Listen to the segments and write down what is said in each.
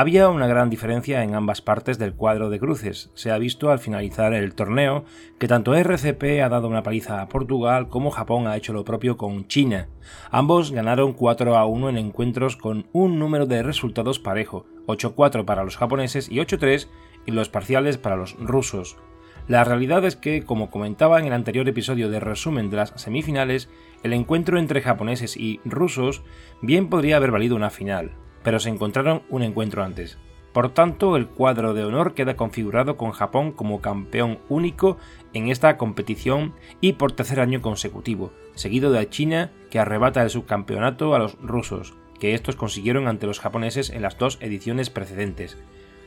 Había una gran diferencia en ambas partes del cuadro de cruces. Se ha visto al finalizar el torneo que tanto RCP ha dado una paliza a Portugal como Japón ha hecho lo propio con China. Ambos ganaron 4 a 1 en encuentros con un número de resultados parejo, 8-4 para los japoneses y 8-3 en los parciales para los rusos. La realidad es que, como comentaba en el anterior episodio de resumen de las semifinales, el encuentro entre japoneses y rusos bien podría haber valido una final pero se encontraron un encuentro antes. Por tanto, el cuadro de honor queda configurado con Japón como campeón único en esta competición y por tercer año consecutivo, seguido de China que arrebata el subcampeonato a los rusos, que estos consiguieron ante los japoneses en las dos ediciones precedentes,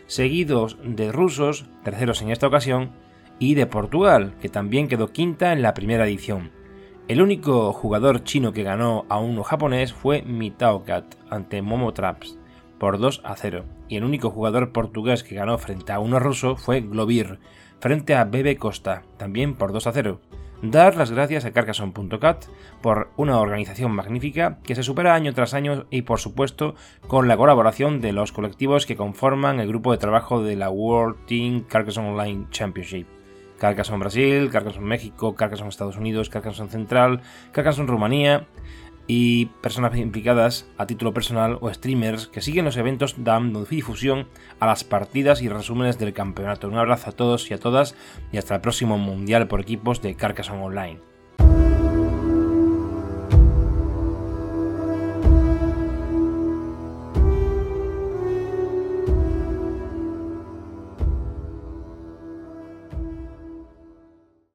seguidos de rusos, terceros en esta ocasión, y de Portugal, que también quedó quinta en la primera edición. El único jugador chino que ganó a uno japonés fue Mitaokat ante Momo Traps por 2 a 0, y el único jugador portugués que ganó frente a uno ruso fue Globir frente a Bebe Costa, también por 2 a 0. Dar las gracias a Carcassonne.cat por una organización magnífica que se supera año tras año y por supuesto con la colaboración de los colectivos que conforman el grupo de trabajo de la World Team Carcassonne Online Championship. Carcassonne Brasil, Carcassonne México, Carcassonne Estados Unidos, Carcassonne Central, Carcassonne Rumanía y personas implicadas a título personal o streamers que siguen los eventos dando difusión a las partidas y resúmenes del campeonato. Un abrazo a todos y a todas y hasta el próximo Mundial por equipos de Carcassonne Online.